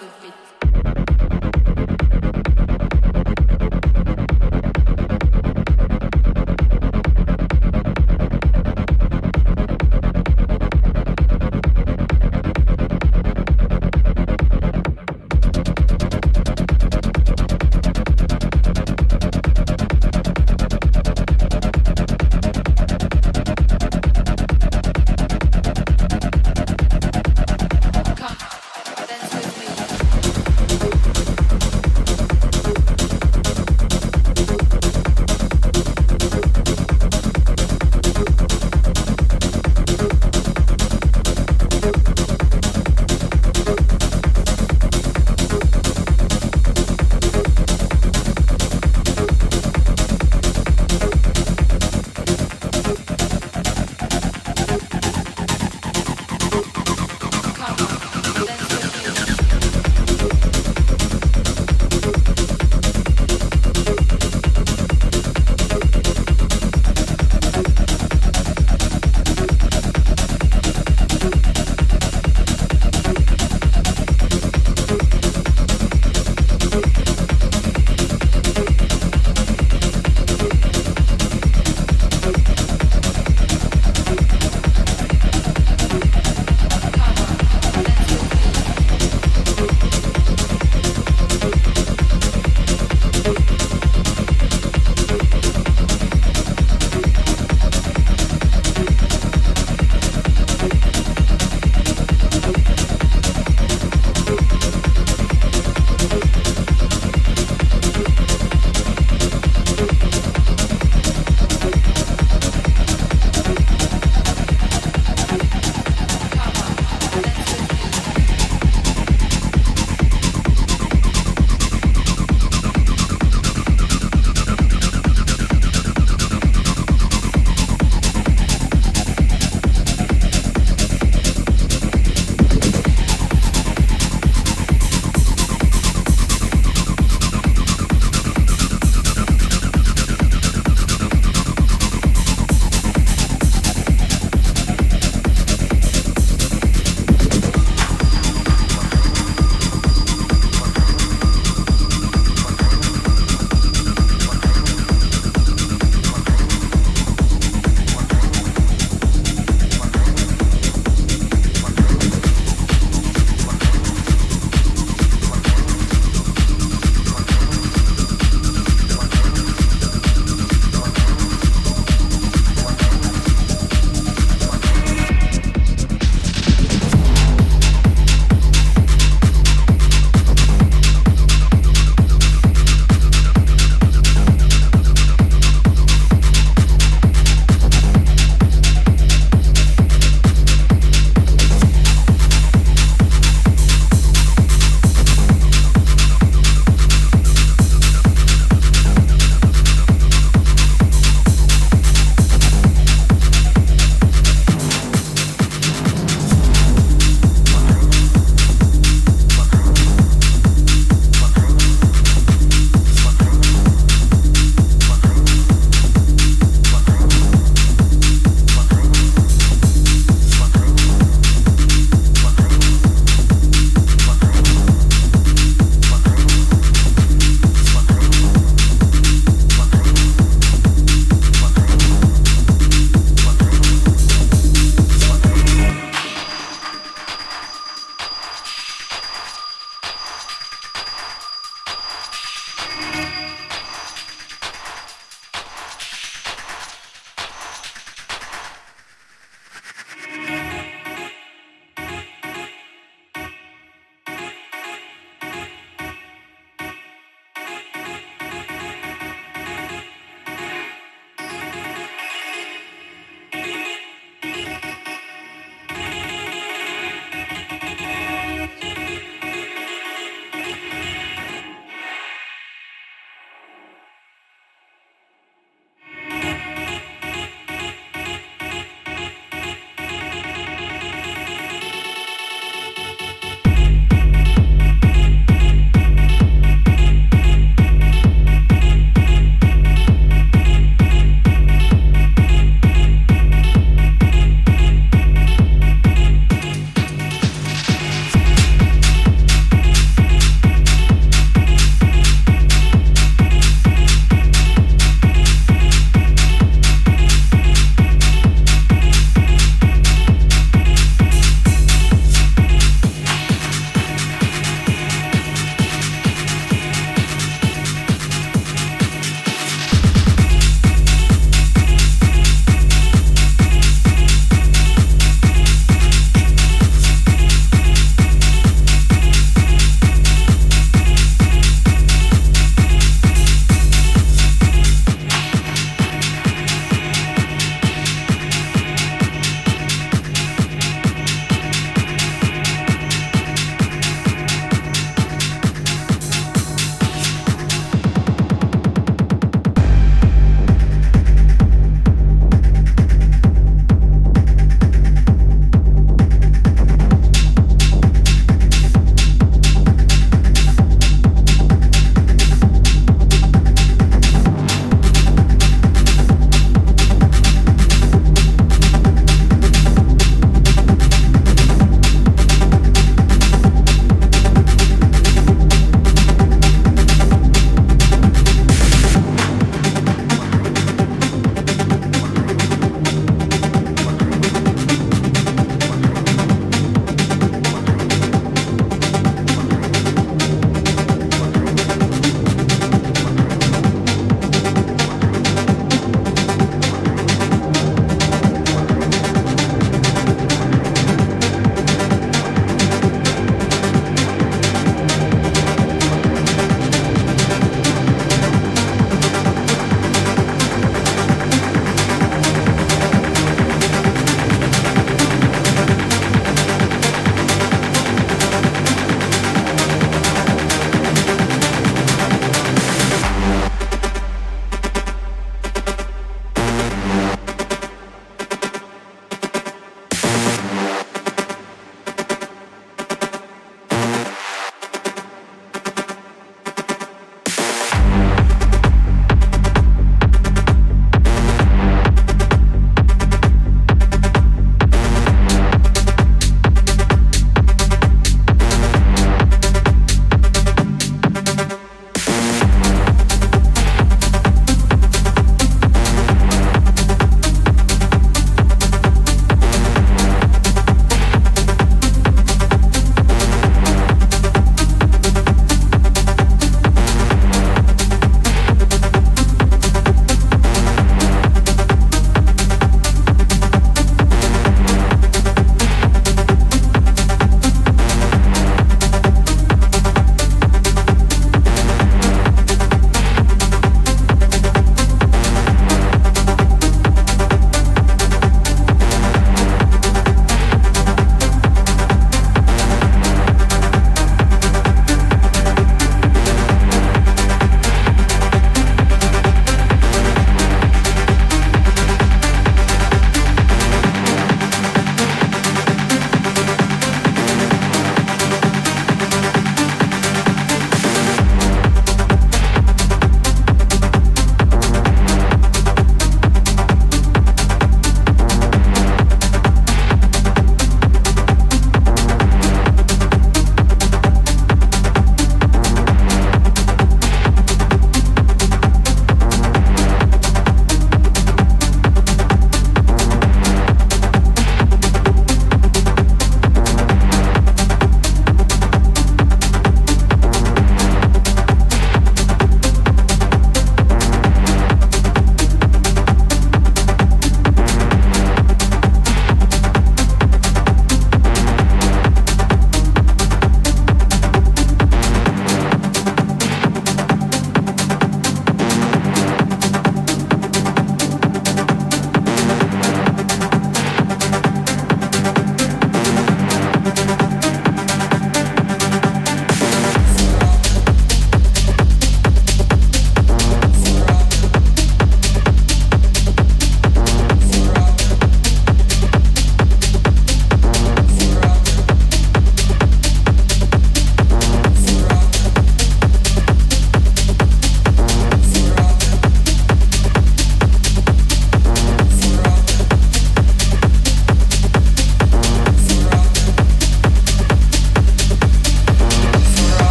body, your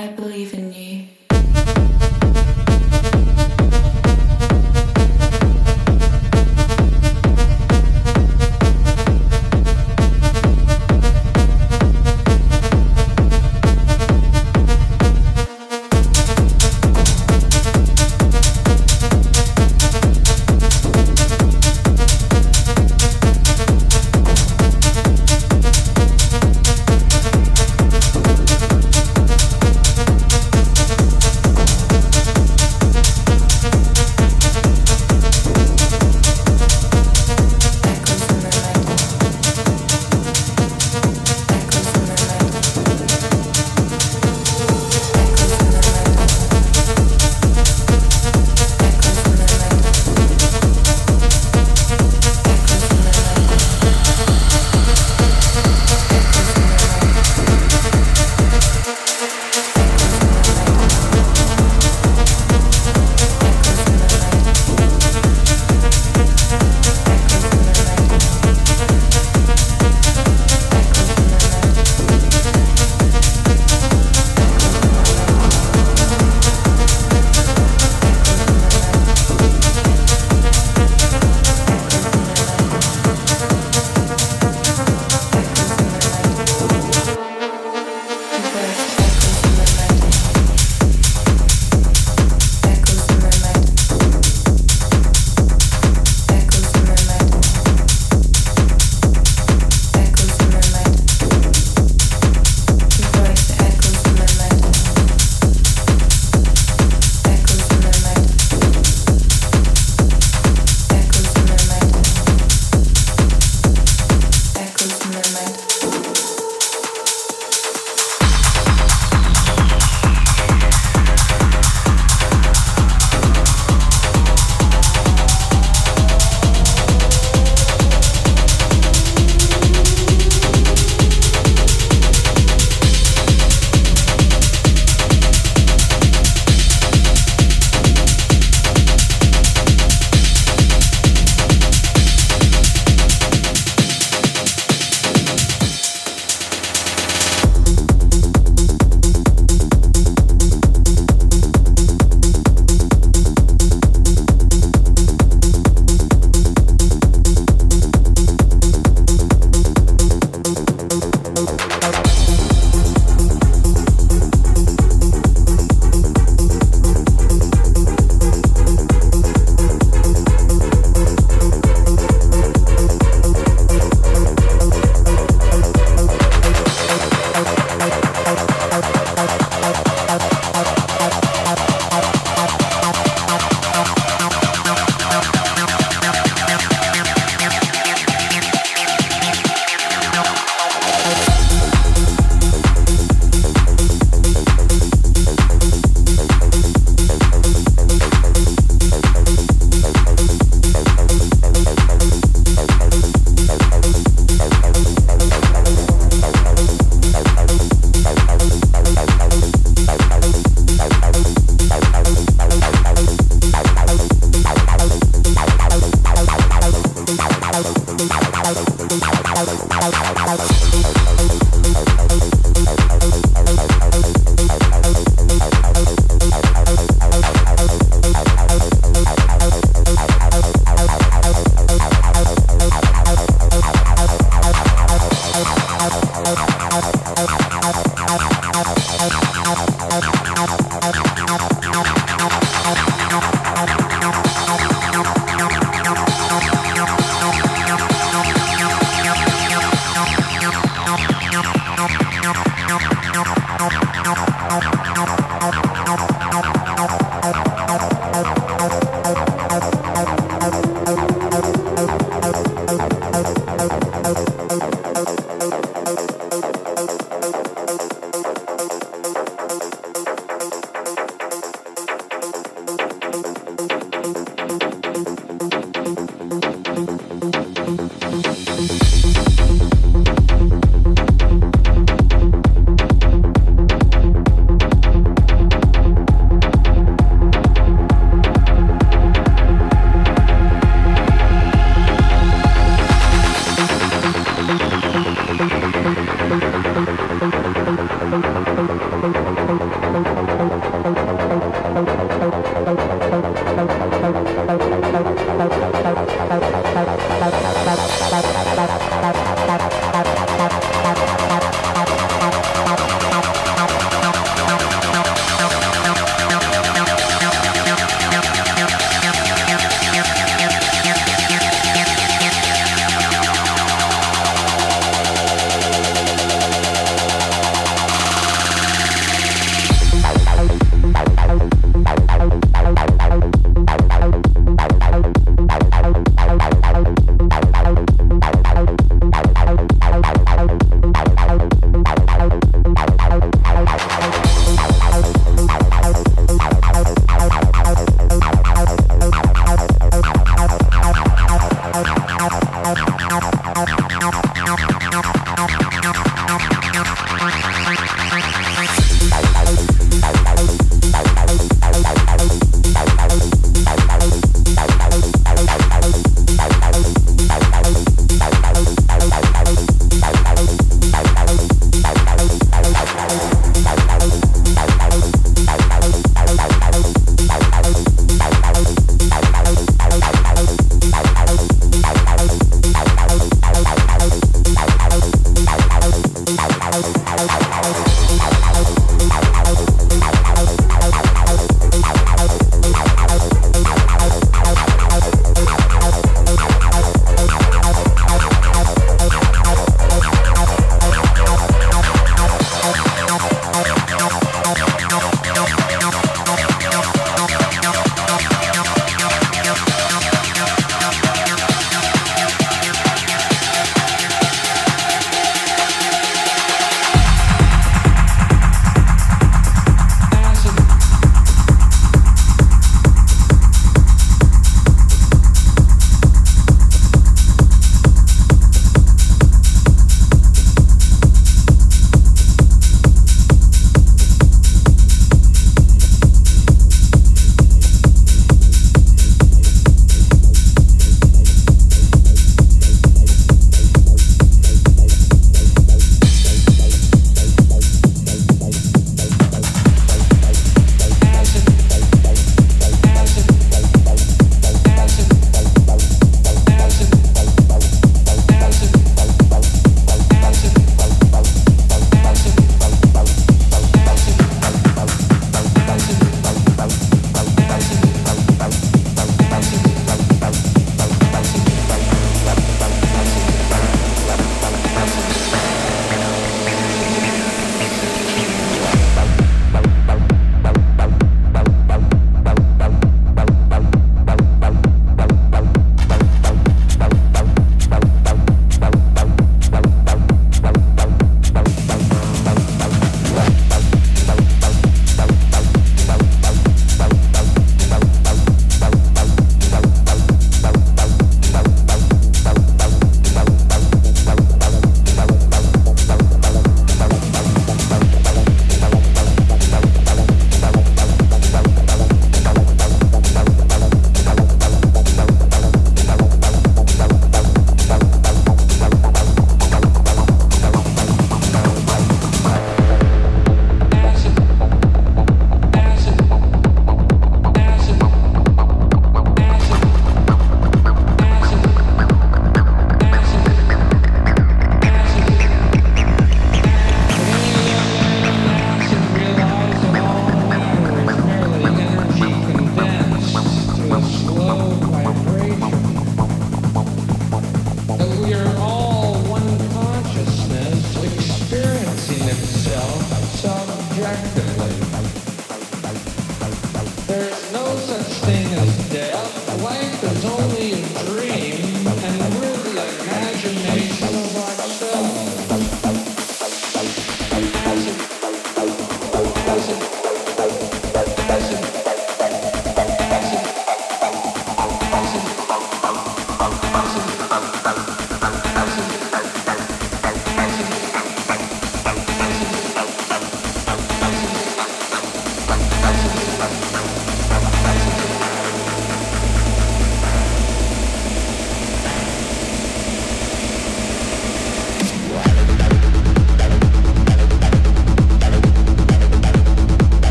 I believe in you.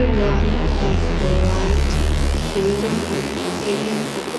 everyone a possible light, kingdom, kingdom,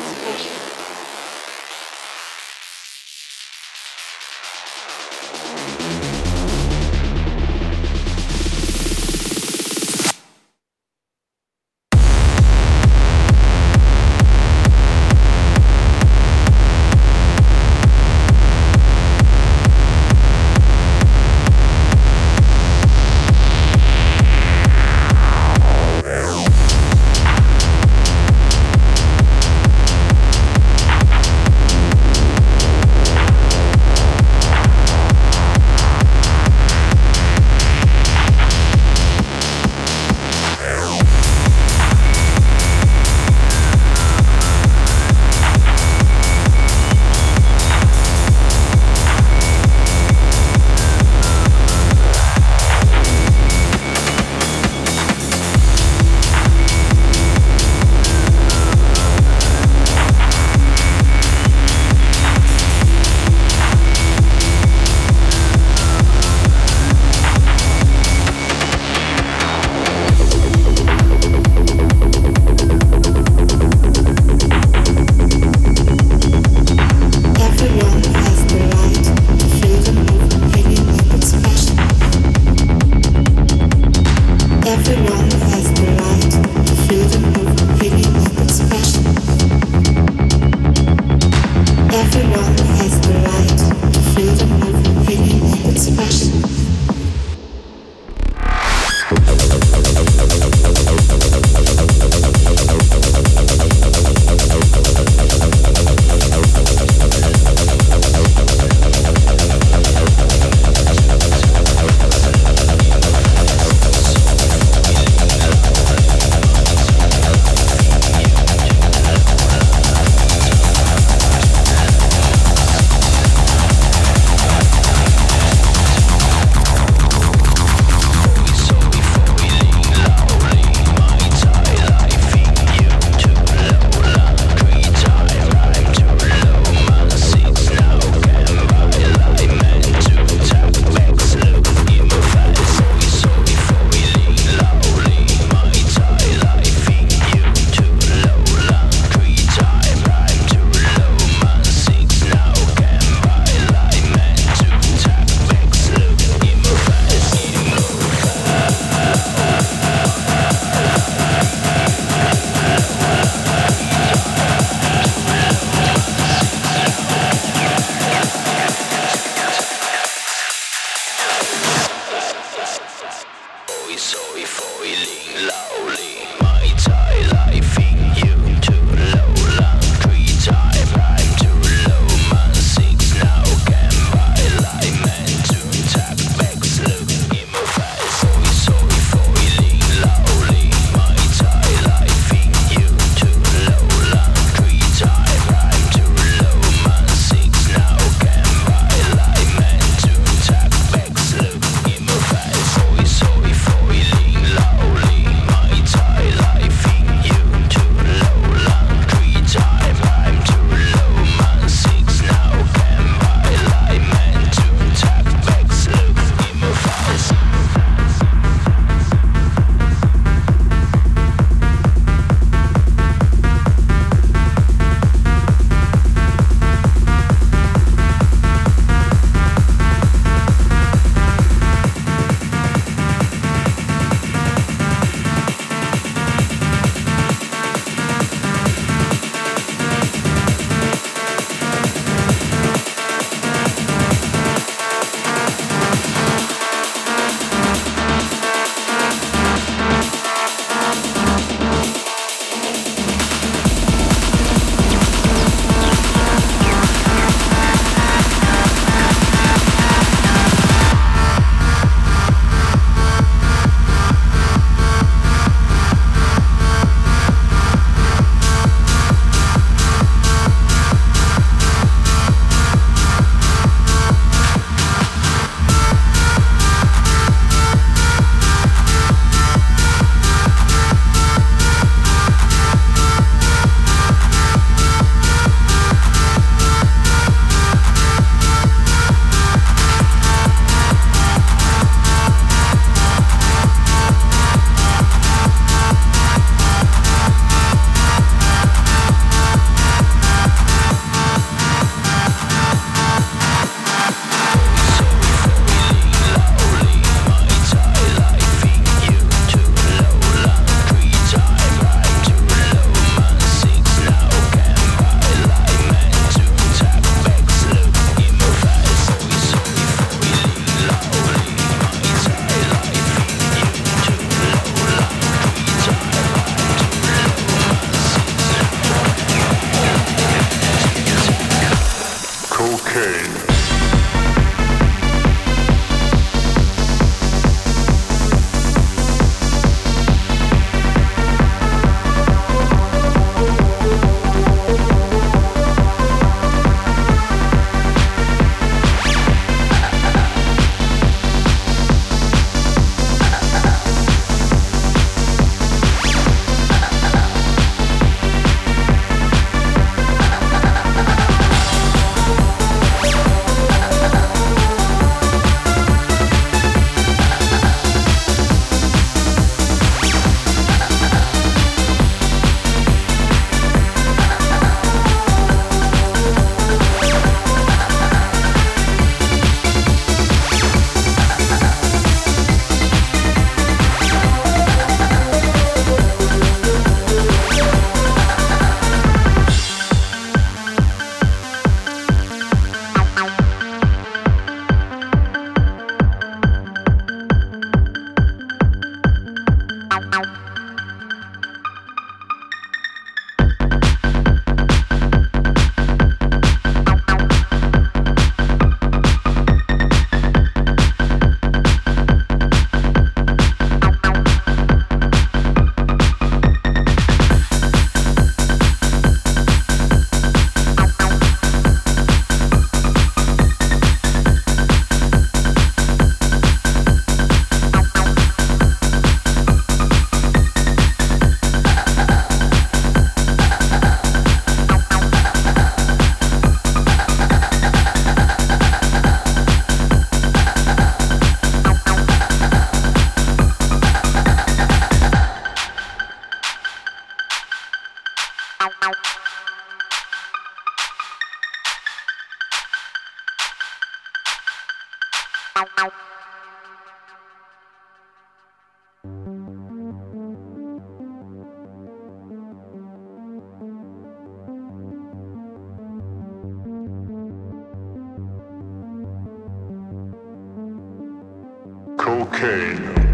cocaine.